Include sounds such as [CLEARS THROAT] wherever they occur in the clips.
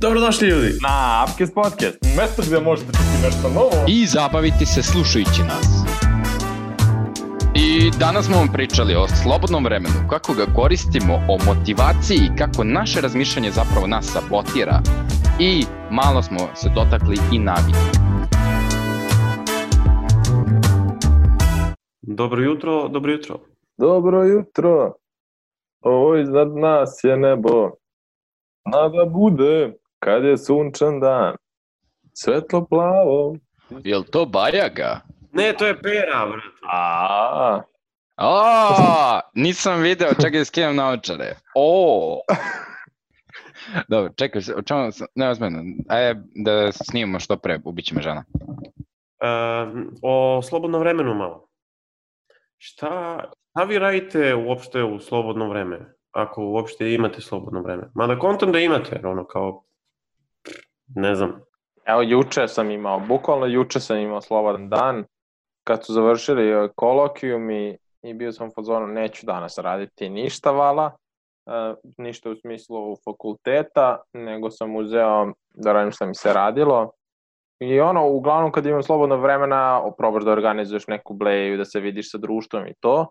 Dobrodošli ljudi! Na Upcast Podcast, mesto gde možete čuti nešto novo. i zabaviti se slušajući nas. I danas smo vam pričali o slobodnom vremenu, kako ga koristimo, o motivaciji i kako naše razmišljanje zapravo nas sabotira. I malo smo se dotakli i navike. Dobro jutro, dobro jutro. Dobro jutro, ovo iznad nas je nebo. Nada bude kad je sunčan dan, svetlo plavo. Jel to Bajaga? Ne, to je pera, brate. A, O, nisam video, čekaj skinem naočare. O. [LAUGHS] Dobro, čekaj, o čemu sam, ne ozmeno, ajde da snimamo što pre, ubit će me žena. Uh, o slobodnom vremenu malo. Šta, šta vi radite uopšte u slobodno vreme? Ako uopšte imate slobodno vreme. Mada kontam da imate, ono kao, ne znam, evo juče sam imao, bukvalno juče sam imao slobodan dan, kad su završili eh, kolokvijum i, i bio sam u fazonu neću danas raditi ništa vala, e, ništa u smislu fakulteta, nego sam uzeo da radim šta mi se radilo. I ono, uglavnom kad imam slobodno vremena, probaš da organizuješ neku bleju, da se vidiš sa društvom i to.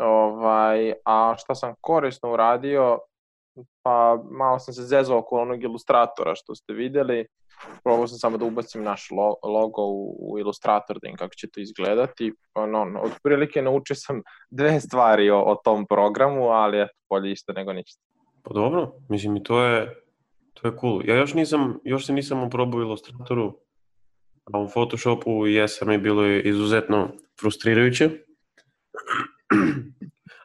Ovaj, a šta sam korisno uradio, pa malo sam se zezao oko onog ilustratora što ste videli. Probao sam samo da ubacim naš lo, logo u, u ilustrator, da im kako će to izgledati. Ono, ono, od prilike naučio sam dve stvari o, o tom programu, ali eto, bolje isto nego ništa. pa dobro, mislim i to je, to je cool. Ja još nisam, još se nisam oprobao u Illustratoru, a u Photoshopu i bilo je izuzetno frustrirajuće. [CLEARS THROAT]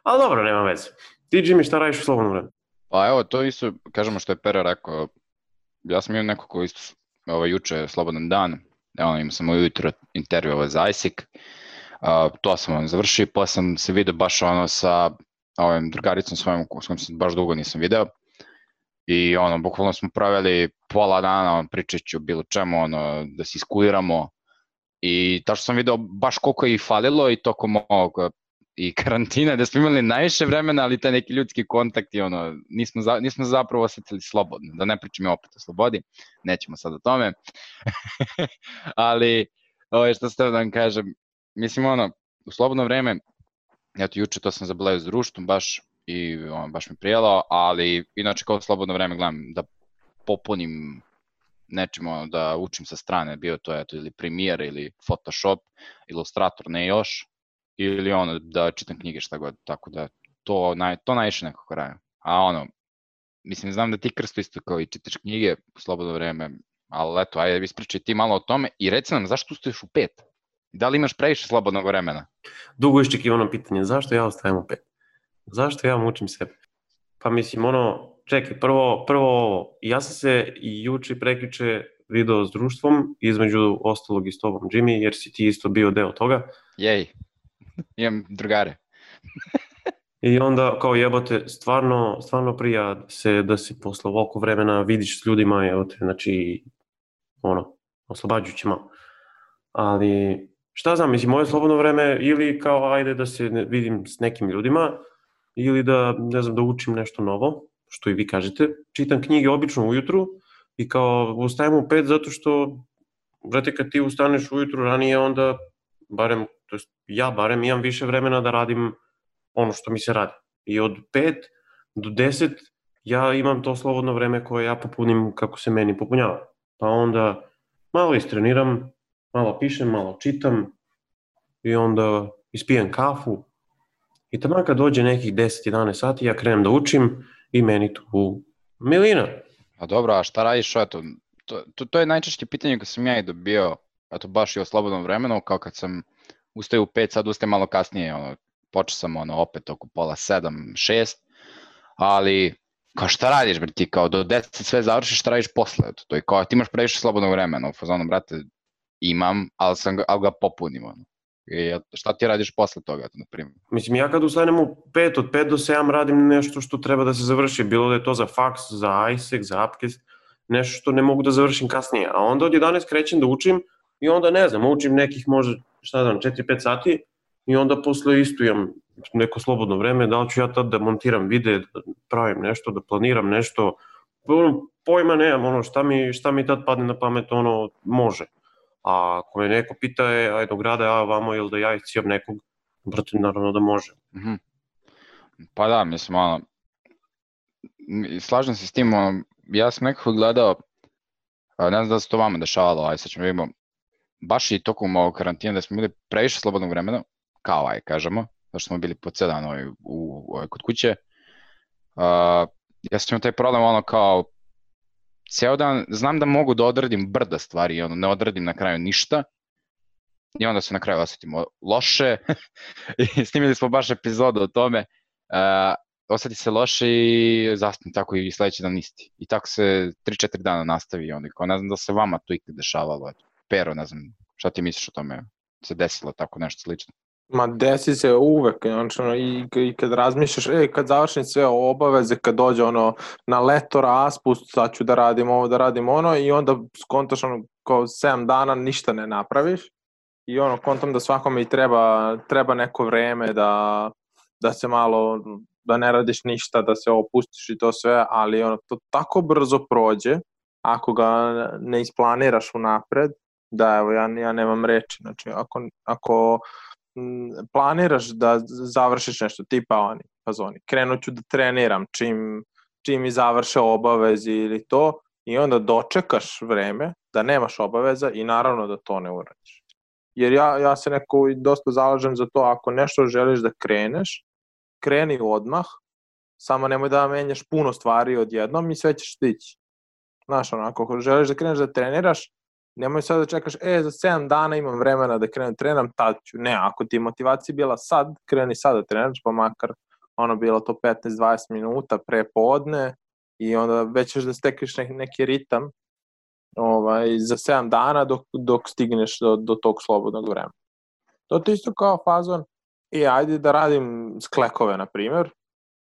Ali dobro, nema veze. Ti, Jimmy, šta radiš u slobodno vreme? Pa evo, to isto, kažemo što je Pera rekao, ja sam imao neko ko isto, ovaj, juče slobodan dan, evo, imao sam ujutro intervju ovaj, za ISIC, uh, to sam on završio, pa sam se video baš ono sa ovim drugaricom svojom, s kojom se baš dugo nisam video, i ono, bukvalno smo pravili pola dana on, pričajući o bilo čemu, ono, da se iskuliramo, i tačno sam video baš koliko je i falilo i tokom ovog i karantina, da smo imali najviše vremena, ali taj neki ljudski kontakt i ono, nismo, za, nismo zapravo osetili slobodno, da ne pričam ja opet o slobodi, nećemo sad o tome, [LAUGHS] ali ovo što ste da vam kažem, mislim ono, u slobodno vreme, eto juče to sam zableo s društvom baš i ono, baš mi prijelo, ali inače kao slobodno vreme gledam da popunim nečim ono, da učim sa strane, bio to eto ili Premiere ili Photoshop, Illustrator ne još, ili ono da čitam knjige šta god, tako da to, naj, to najviše nekako radim. A ono, mislim, znam da ti Krsto isto kao i čitaš knjige u slobodno vreme, ali eto, ajde ispričaj ti malo o tome i reci nam zašto ustaješ u pet? Da li imaš previše slobodnog vremena? Dugo iščekivano pitanje, zašto ja ostajem u pet? Zašto ja mučim sebe? Pa mislim, ono, čekaj, prvo, prvo ovo, ja sam se i juče prekriče video s društvom, između ostalog i s tobom, Jimmy, jer si ti isto bio deo toga. Jej, imam drugare. [LAUGHS] I onda kao jebote, stvarno, stvarno prija se da se posle ovoliko vremena vidiš s ljudima, jebote, znači, ono, oslobađujuće malo. Ali, šta znam, mislim, moje slobodno vreme ili kao ajde da se vidim s nekim ljudima, ili da, ne znam, da učim nešto novo, što i vi kažete. Čitam knjige obično ujutru i kao ustajem u pet zato što, brate, kad ti ustaneš ujutru ranije, onda, barem, to jest ja barem imam više vremena da radim ono što mi se radi. I od 5 do 10 ja imam to slobodno vreme koje ja popunim kako se meni popunjava. Pa onda malo istreniram, malo pišem, malo čitam i onda ispijem kafu i tamo kad dođe nekih 10-11 sati ja krenem da učim i meni tu milina. A dobro, a šta radiš, eto, to, to, to je najčešće pitanje koje sam ja i dobio, eto, baš i o slobodnom vremenu, kao kad sam ustaju u pet, sad ustajem malo kasnije, ono, počeo sam ono, opet oko pola sedam, šest, ali kao šta radiš, bre, ti kao do 10 sve završiš, šta radiš posle, to je kao, ti imaš previše slobodnog vremena, u fazonu, brate, imam, ali, sam ali ga popunim, ono. I šta ti radiš posle toga, na primjer? Mislim, ja kad ustanem u 5, od 5 do 7 radim nešto što treba da se završi, bilo da je to za faks, za ISEC, za Upcast, nešto što ne mogu da završim kasnije. A onda od 11 krećem da učim i onda ne znam, učim nekih možda, šta znam, 4-5 sati i onda posle isto imam neko slobodno vreme, da li ću ja tad da montiram vide, da pravim nešto, da planiram nešto, ono, pojma nemam, ono, šta mi, šta mi tad padne na pamet, ono, može. A ako me neko pita, je, ajde, grada ja vamo ili da ja iscijam nekog, brate, naravno da može. Mm -hmm. Pa da, mislim, ono, slažem se s tim, ono, ja sam nekako gledao, ne znam da se to vama dešavalo, aj sad ćemo vidimo, baš i tokom ovog karantina da smo bili previše slobodnog vremena, kao aj kažemo, zašto smo bili po cijel dan ovaj, u, ovaj, kod kuće. Uh, ja sam imao taj problem ono kao ceo dan, znam da mogu da odradim brda stvari ono, ne odradim na kraju ništa i onda se na kraju osetimo loše [LAUGHS] i snimili smo baš epizodu o tome uh, oseti se loše i zaspim tako i sledeći dan isti. I tako se 3-4 dana nastavi onda kao ne znam da se vama to ikad dešavalo. Pero, ne znam, šta ti misliš o tome? Se desilo tako nešto slično? Ma desi se uvek, znači, ono, i, i kad razmišljaš, e, kad završim sve obaveze, kad dođe ono na leto raspust, sad ću da radim ovo, da radim ono, i onda skontaš ono, kao 7 dana ništa ne napraviš, i ono, kontam da svakome i treba, treba neko vreme da, da se malo, da ne radiš ništa, da se opustiš i to sve, ali ono, to tako brzo prođe, ako ga ne isplaniraš unapred, da evo, ja, ja nemam reči, znači, ako, ako planiraš da završiš nešto, tipa oni, fazoni, krenut ću da treniram čim, čim mi završe obavezi ili to, i onda dočekaš vreme da nemaš obaveza i naravno da to ne uradiš. Jer ja, ja se neko dosta zalažem za to, ako nešto želiš da kreneš, kreni odmah, samo nemoj da menjaš puno stvari odjednom i sve ćeš stići. Znaš, onako, ako želiš da kreneš da treniraš, Nemoj sad da čekaš, e, za 7 dana imam vremena da krenem trenam, tad ću. Ne, ako ti je motivacija bila sad, kreni sad da trenaš, pa makar ono bilo to 15-20 minuta pre podne i onda već ćeš da stekneš neki, neki ritam ovaj, za 7 dana dok, dok stigneš do, do tog slobodnog vremena. To je isto kao fazon, i e, ajde da radim sklekove, na primjer,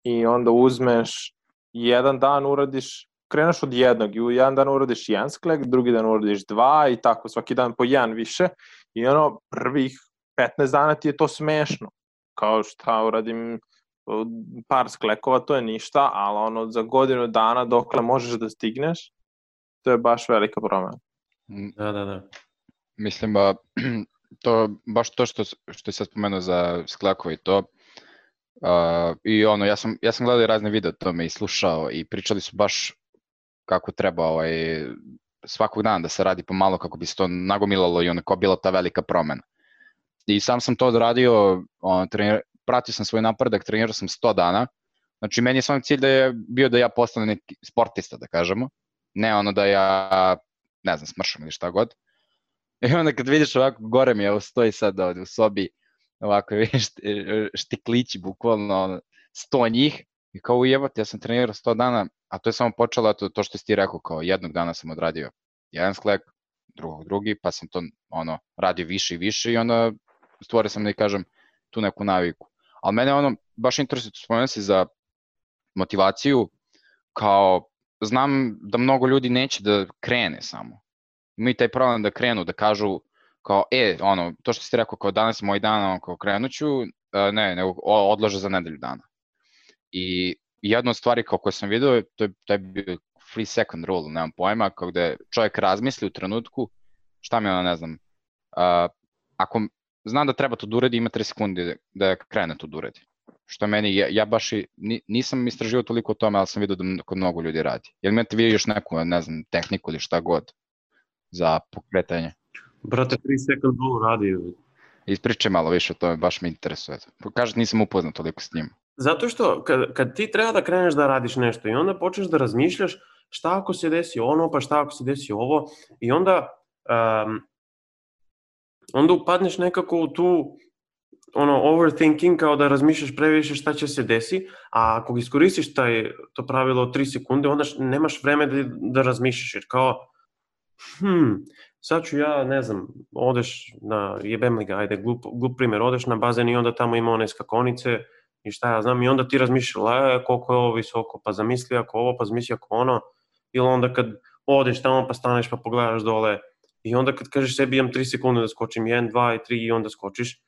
i onda uzmeš jedan dan uradiš kreneš od jednog i u jedan dan uradiš jedan sklek, drugi dan uradiš dva i tako svaki dan po jedan više i ono prvih 15 dana ti je to smešno. Kao šta uradim par sklekova, to je ništa, ali ono za godinu dana dokle možeš da stigneš, to je baš velika promena. Mm, da, da, da. Mislim, ba, [CLEARS THROAT] to, baš to što, što je sad spomenuo za sklekova i to, uh, i ono, ja sam, ja sam gledao razne videe o tome i slušao i pričali su baš kako treba ovaj, svakog dana da se radi pomalo kako bi se to nagomilalo i onako bila ta velika promena. I sam sam to odradio, on, trener, pratio sam svoj napredak, trenirao sam 100 dana, znači meni je sam cilj da je bio da ja postanem neki sportista, da kažemo, ne ono da ja, ne znam, smršam ili šta god. I onda kad vidiš ovako, gore mi je, stoji sad ovde u sobi, ovako, [LAUGHS] vidiš, štiklići, bukvalno, sto njih, i kao ujebati, ja sam trenirao 100 dana, a to je samo počelo to, to što si ti rekao, kao jednog dana sam odradio jedan sklek, drugog drugi, pa sam to ono, radio više i više i onda stvorio sam da kažem tu neku naviku. Ali mene ono, baš interesuje, spomenuo si za motivaciju, kao znam da mnogo ljudi neće da krene samo. Imaju taj problem da krenu, da kažu kao, e, ono, to što si rekao, kao danas je moj dan, ono, kao krenuću, ne, nego odlože za nedelju dana. I jedna od stvari kao koje sam vidio, to je, to je bio free second rule, nemam pojma, kao gde čovjek razmisli u trenutku, šta mi ono, ne znam, uh, ako znam da treba to da uredi, ima 3 sekunde da krene to da uredi. Što meni, ja, ja baš i, nisam istraživao toliko o tome, ali sam vidio da kod mnogo ljudi radi. Jel imate vi još neku, ne znam, tehniku ili šta god za pokretanje? Brate, 3 second rule radi. Ispričaj malo više o tome, baš me interesuje. Kažete, nisam upoznat toliko s njim. Zato što kad, kad ti treba da kreneš da radiš nešto i onda počneš da razmišljaš šta ako se desi ono, pa šta ako se desi ovo i onda um, onda upadneš nekako u tu ono overthinking kao da razmišljaš previše šta će se desi, a ako iskoristiš taj, to pravilo 3 sekunde, onda nemaš vreme da, da razmišljaš, jer kao hm, sad ću ja, ne znam, odeš na, jebem li ga, ajde, glup, glup primjer, odeš na bazen i onda tamo ima one skakonice, i šta ja znam, i onda ti razmišljala, e, koliko je ovo visoko, pa zamisli ako ovo, pa zamisli ako ono, ili onda kad odeš tamo pa staneš pa pogledaš dole, i onda kad kažeš sebi imam 3 sekunde da skočim, 1, 2 i 3 i onda skočiš,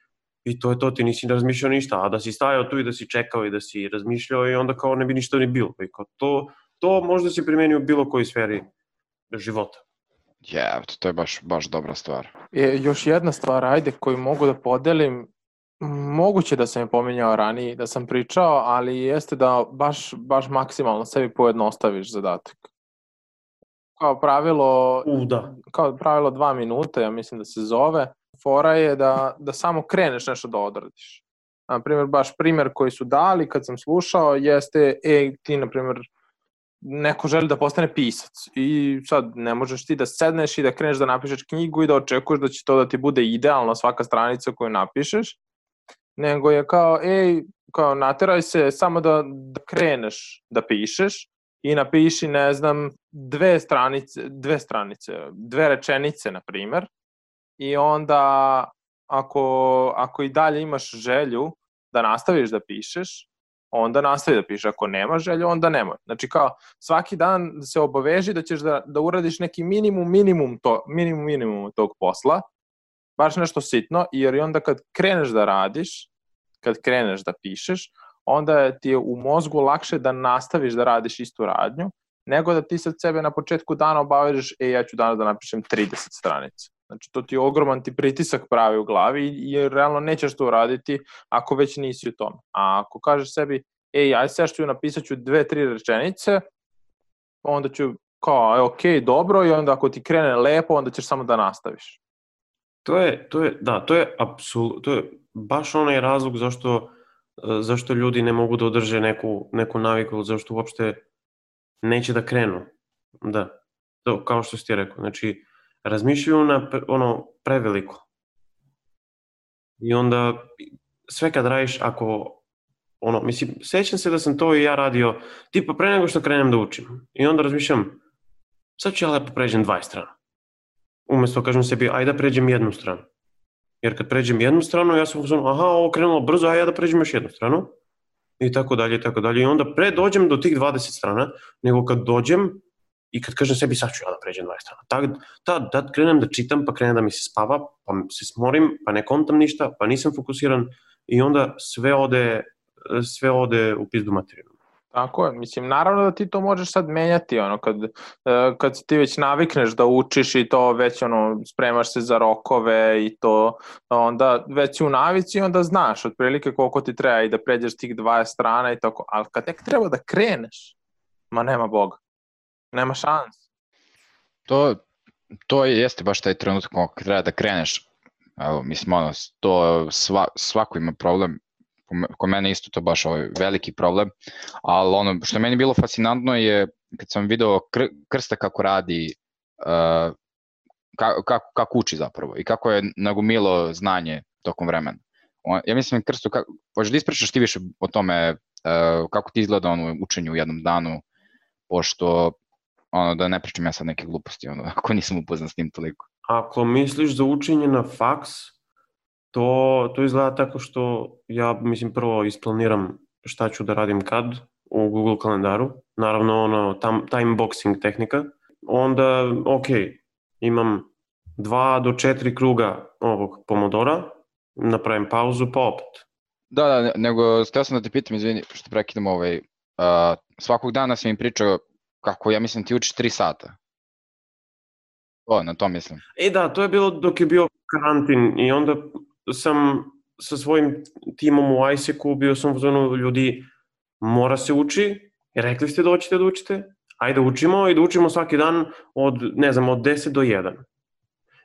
i to je to, ti nisi razmišljao ništa, a da si stajao tu i da si čekao i da si razmišljao i onda kao ne bi ništa ni bilo, i kao to, to možda se primeni u bilo kojoj sferi života. Je, to je baš, baš dobra stvar. E, još jedna stvar, ajde, koju mogu da podelim, moguće da sam je pominjao ranije, da sam pričao, ali jeste da baš, baš maksimalno sebi pojednostaviš zadatak. Kao pravilo, U, da. kao pravilo dva minuta, ja mislim da se zove, fora je da, da samo kreneš nešto da odradiš. Na primjer, baš primjer koji su dali kad sam slušao jeste, e, ti, na primjer, neko želi da postane pisac i sad ne možeš ti da sedneš i da kreneš da napišeš knjigu i da očekuješ da će to da ti bude idealno svaka stranica koju napišeš, nego je kao, ej, kao nateraj se samo da, da kreneš da pišeš i napiši, ne znam, dve stranice, dve stranice, dve rečenice, na primer, i onda ako, ako i dalje imaš želju da nastaviš da pišeš, onda nastavi da pišeš. Ako nema želju, onda nemoj. Znači kao svaki dan se obaveži da ćeš da, da uradiš neki minimum, minimum, to, minimum, minimum tog posla, baš nešto sitno, jer i onda kad kreneš da radiš, kad kreneš da pišeš, onda ti je u mozgu lakše da nastaviš da radiš istu radnju, nego da ti sad sebe na početku dana obavežeš, e, ja ću danas da napišem 30 stranica. Znači, to ti je ogroman ti pritisak pravi u glavi i realno nećeš to uraditi ako već nisi u tome. A ako kažeš sebi, ej, aj sad ću napisat ću dve, tri rečenice, onda ću kao, e, ok, dobro, i onda ako ti krene lepo, onda ćeš samo da nastaviš. To je, to je, da, to je apsolutno, to je baš onaj razlog zašto, zašto ljudi ne mogu da održe neku, neku naviku, zašto uopšte neće da krenu. Da, to, kao što si ti rekao. Znači, razmišljaju na ono preveliko. I onda sve kad radiš, ako ono, mislim, sećam se da sam to i ja radio, tipa pre nego što krenem da učim. I onda razmišljam, sad ću ja lepo pređem 20 strana. Umesto kažem sebi, ajde da pređem jednu stranu. Jer kad pređem jednu stranu, ja sam uzmano, aha, ovo krenulo brzo, a ja da pređem još jednu stranu. I tako dalje, i tako dalje. I onda pre dođem do tih 20 strana, nego kad dođem, i kad kažem sebi sad ću ja da pređem 20 strana. Tad, tad, tad krenem da čitam, pa krenem da mi se spava, pa se smorim, pa ne kontam ništa, pa nisam fokusiran i onda sve ode, sve ode u pizdu materiju. Tako je, mislim, naravno da ti to možeš sad menjati, ono, kad, kad ti već navikneš da učiš i to već, ono, spremaš se za rokove i to, onda već u navici onda znaš otprilike koliko ti treba i da pređeš tih 20 strana i tako, ali kad tek treba da kreneš, ma nema Boga. Nema šans. To, to jeste baš taj trenutak kako treba da kreneš. Evo, mislim, ono, to sva, svako ima problem, ko mene isto to baš ovaj veliki problem, ali ono što meni bilo fascinantno je kad sam video kr, Krsta kako radi, uh, kako, kako uči zapravo i kako je nagomilo znanje tokom vremena. On, ja mislim, Krsto, kako, da ispričaš ti više o tome uh, kako ti izgleda ono učenje u jednom danu, pošto ono, da ne pričam ja sad neke gluposti, ono, [LAUGHS] ako nisam upoznan s tim toliko. Ako misliš za učenje na faks, to, to izgleda tako što ja, mislim, prvo isplaniram šta ću da radim kad u Google kalendaru, naravno ono, tam, time boxing tehnika, onda, ok, imam dva do četiri kruga ovog pomodora, napravim pauzu, pa opet. Da, da, nego, steo sam da te pitam, izvini, što prekidam ovaj, uh, svakog dana sam im pričao kako ja mislim ti učiš 3 sata. O, na to mislim. E da, to je bilo dok je bio karantin i onda sam sa svojim timom u ISEC-u bio sam u ljudi mora se uči, rekli ste da hoćete da učite, ajde učimo i da učimo svaki dan od, ne znam, od 10 do 1.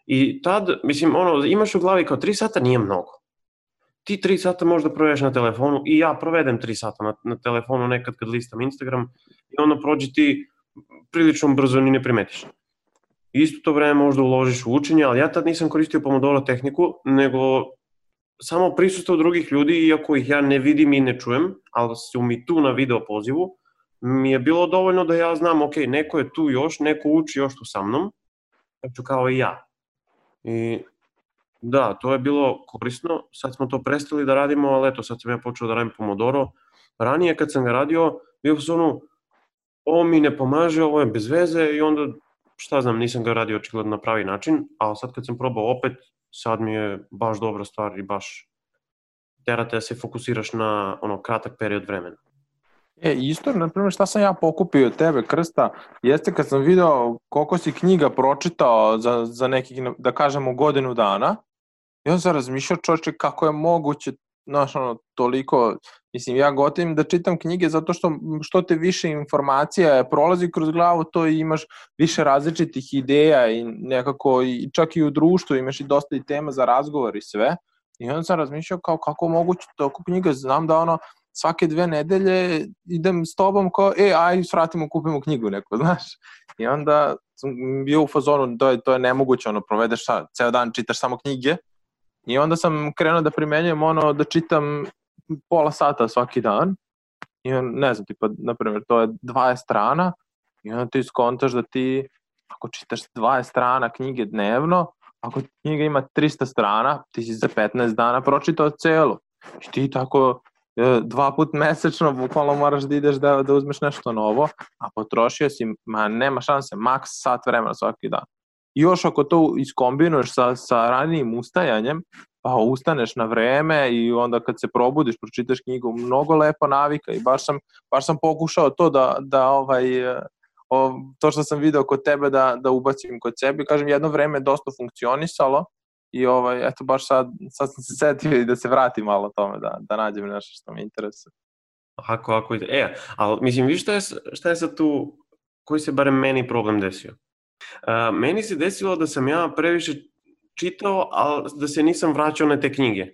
I tad, mislim, ono, imaš u glavi kao 3 sata nije mnogo. Ti 3 sata možda provedeš na telefonu i ja provedem 3 sata na, na telefonu nekad kad listam Instagram i onda prođe ti prilično brzo ni ne primetiš. Isto to vreme možda uložiš u učenje, ali ja tad nisam koristio Pomodoro tehniku, nego samo prisustvo drugih ljudi, iako ih ja ne vidim i ne čujem, ali su mi tu na video pozivu, mi je bilo dovoljno da ja znam, ok, neko je tu još, neko uči još tu sa mnom, znači kao i ja. I da, to je bilo korisno, sad smo to prestali da radimo, ali eto, sad sam ja počeo da radim Pomodoro. Ranije kad sam ga radio, bio sam ono, ovo mi ne pomaže, ovo je bez veze i onda, šta znam, nisam ga radio očigledno na pravi način, ali sad kad sam probao opet, sad mi je baš dobra stvar i baš terate da se fokusiraš na ono kratak period vremena. E, isto, na primjer, šta sam ja pokupio od tebe, Krsta, jeste kad sam video koliko si knjiga pročitao za, za nekih, da kažemo, godinu dana, i on sam razmišljao čoče kako je moguće, znaš, ono, toliko, mislim, ja gotivim da čitam knjige zato što što te više informacija prolazi kroz glavu, to i imaš više različitih ideja i nekako, i čak i u društvu imaš i dosta i tema za razgovor i sve. I onda sam razmišljao kao kako moguće toliko knjiga, znam da ono, svake dve nedelje idem s tobom kao, e, aj, svratimo, kupimo knjigu neku, [LAUGHS] znaš. I onda sam bio u fazonu, to je, to je nemoguće, ono, provedeš šta, ceo dan čitaš samo knjige. I onda sam krenuo da primenjujem ono, da čitam pola sata svaki dan. I on, ne znam, tipa, na primjer, to je 20 strana i onda ti skontaš da ti, ako čitaš 20 strana knjige dnevno, ako knjiga ima 300 strana, ti si za 15 dana pročitao celu. I ti tako E, dva put mesečno, bukvalno moraš da ideš da, da uzmeš nešto novo, a potrošio si, ma nema šanse, maks sat vremena svaki dan. I još ako to iskombinuješ sa, sa ranijim ustajanjem, pa ustaneš na vreme i onda kad se probudiš, pročitaš knjigu, mnogo lepa navika i baš sam, baš sam pokušao to da, da ovaj, o, to što sam video kod tebe da, da ubacim kod sebe. Kažem, jedno vreme dosta funkcionisalo, I ovaj, eto, baš sad, sad sam se setio i da se vratim malo tome, da, da nađem nešto što me interesuje. Ako, ako, e, ali mislim, vi šta je, šta je sad tu, koji se barem meni problem desio? Uh, meni se desilo da sam ja previše čitao, ali da se nisam vraćao na te knjige.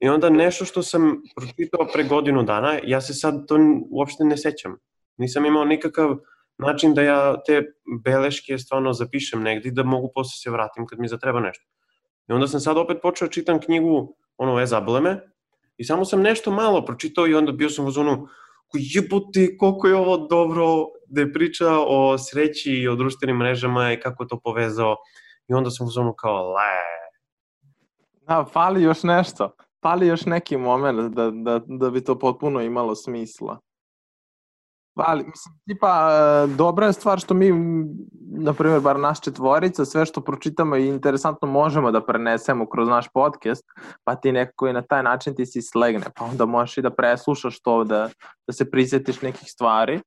I onda nešto što sam pročitao pre godinu dana, ja se sad to uopšte ne sećam. Nisam imao nikakav način da ja te beleške stvarno zapišem negdje da mogu posle se vratim kad mi zatreba nešto. I onda sam sad opet počeo da čitam knjigu ono E zableme i samo sam nešto malo pročitao i onda bio sam u zonu jebote, koliko je ovo dobro je priča o sreći i o društvenim mrežama i kako to povezao. I onda sam u zonu kao, le. Da, fali još nešto. Fali još neki moment da, da, da bi to potpuno imalo smisla. Ali, mislim, tipa, e, dobra je stvar što mi, na primjer, bar naš četvorica, sve što pročitamo i interesantno možemo da prenesemo kroz naš podcast, pa ti nekako i na taj način ti si slegne, pa onda možeš i da preslušaš to, da, da se prisjetiš nekih stvari.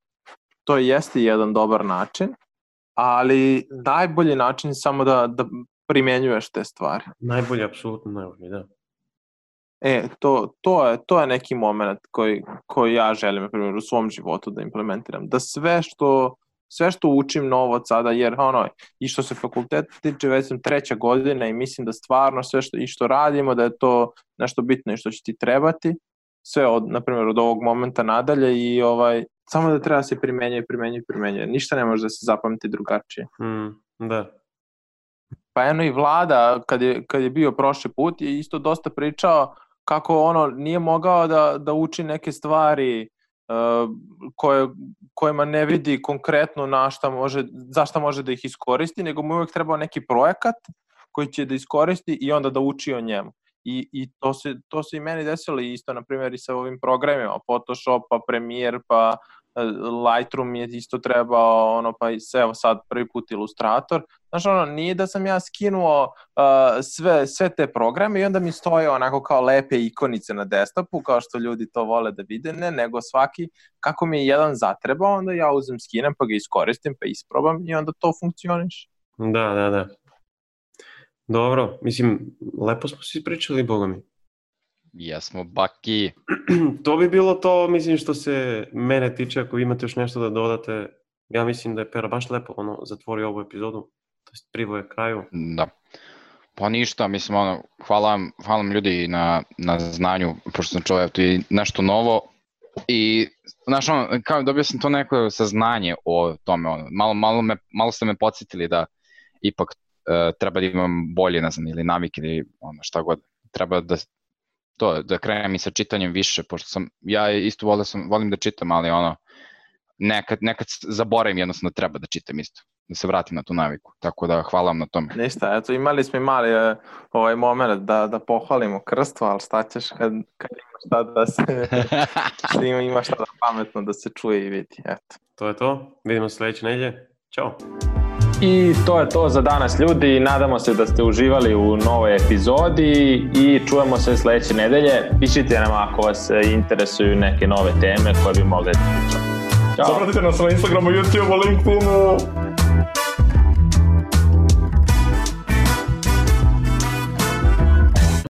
To jeste jedan dobar način, ali najbolji način je samo da, da primenjuješ te stvari. Najbolji, apsolutno najbolji, da. E, to, to, je, to je neki moment koji, koji ja želim, na primjer, u svom životu da implementiram. Da sve što, sve što učim novo od sada, jer ono, i što se fakultet tiče, već sam treća godina i mislim da stvarno sve što, i što radimo, da je to nešto bitno i što će ti trebati, sve od, na primjer, od ovog momenta nadalje i ovaj, samo da treba da se primenjuje, primenjuje, primenjuje. Ništa ne može da se zapamti drugačije. Mm, da. Pa eno i vlada, kad je, kad je bio prošli put, je isto dosta pričao kako ono nije mogao da, da uči neke stvari uh, koje, kojima ne vidi konkretno na šta može, za šta može da ih iskoristi, nego mu uvek trebao neki projekat koji će da iskoristi i onda da uči o njemu. I, i to, se, to se i meni desilo isto, na primjer, i sa ovim programima, Photoshop, pa Premiere, pa Lightroom je isto trebao, ono, pa evo sad prvi put Illustrator. Znaš, ono, nije da sam ja skinuo uh, sve, sve te programe i onda mi stoje onako kao lepe ikonice na desktopu, kao što ljudi to vole da vide, ne, nego svaki, kako mi je jedan zatreba, onda ja uzem, skinem, pa ga iskoristim, pa isprobam i onda to funkcioniš. Da, da, da. Dobro, mislim, lepo smo se ispričali, boga mi. Jesmo, Baki. [CLEARS THROAT] to bi bilo to, mislim, što se mene tiče, ako imate još nešto da dodate, ja mislim da je Pera baš lepo ono, zatvorio ovu epizodu, to je privoje kraju. Da. Pa ništa, mislim, ono, hvala vam, hvala vam ljudi na, na znanju, pošto sam čuo i nešto novo, i znaš, ono, kao dobio sam to neko saznanje o tome, ono, malo, malo, me, malo ste me podsjetili da ipak treba da imam bolje, ne znam, ili navike ili ono, šta god, treba da to, da krenem i sa čitanjem više, pošto sam, ja isto volim, sam, volim da čitam, ali ono, nekad, nekad zaboravim jednostavno da treba da čitam isto, da se vratim na tu naviku, tako da hvala vam na tome. Ništa, eto imali smo i mali uh, ovaj moment da, da pohvalimo krstvo, ali šta ćeš kad, kad ima šta da se, [LAUGHS] ima, ima šta da pametno da se čuje i vidi, eto. To je to, vidimo sledeće nedelje, ćao. I to je to za danas ljudi. Nadamo se da ste uživali u novoj epizodi i čujemo se sledeće nedelje. Pišite nam ako vas interesuju neke nove teme koje bi mogli da pričamo. Zapratite nas na Instagramu, YouTubeu, LinkedInu,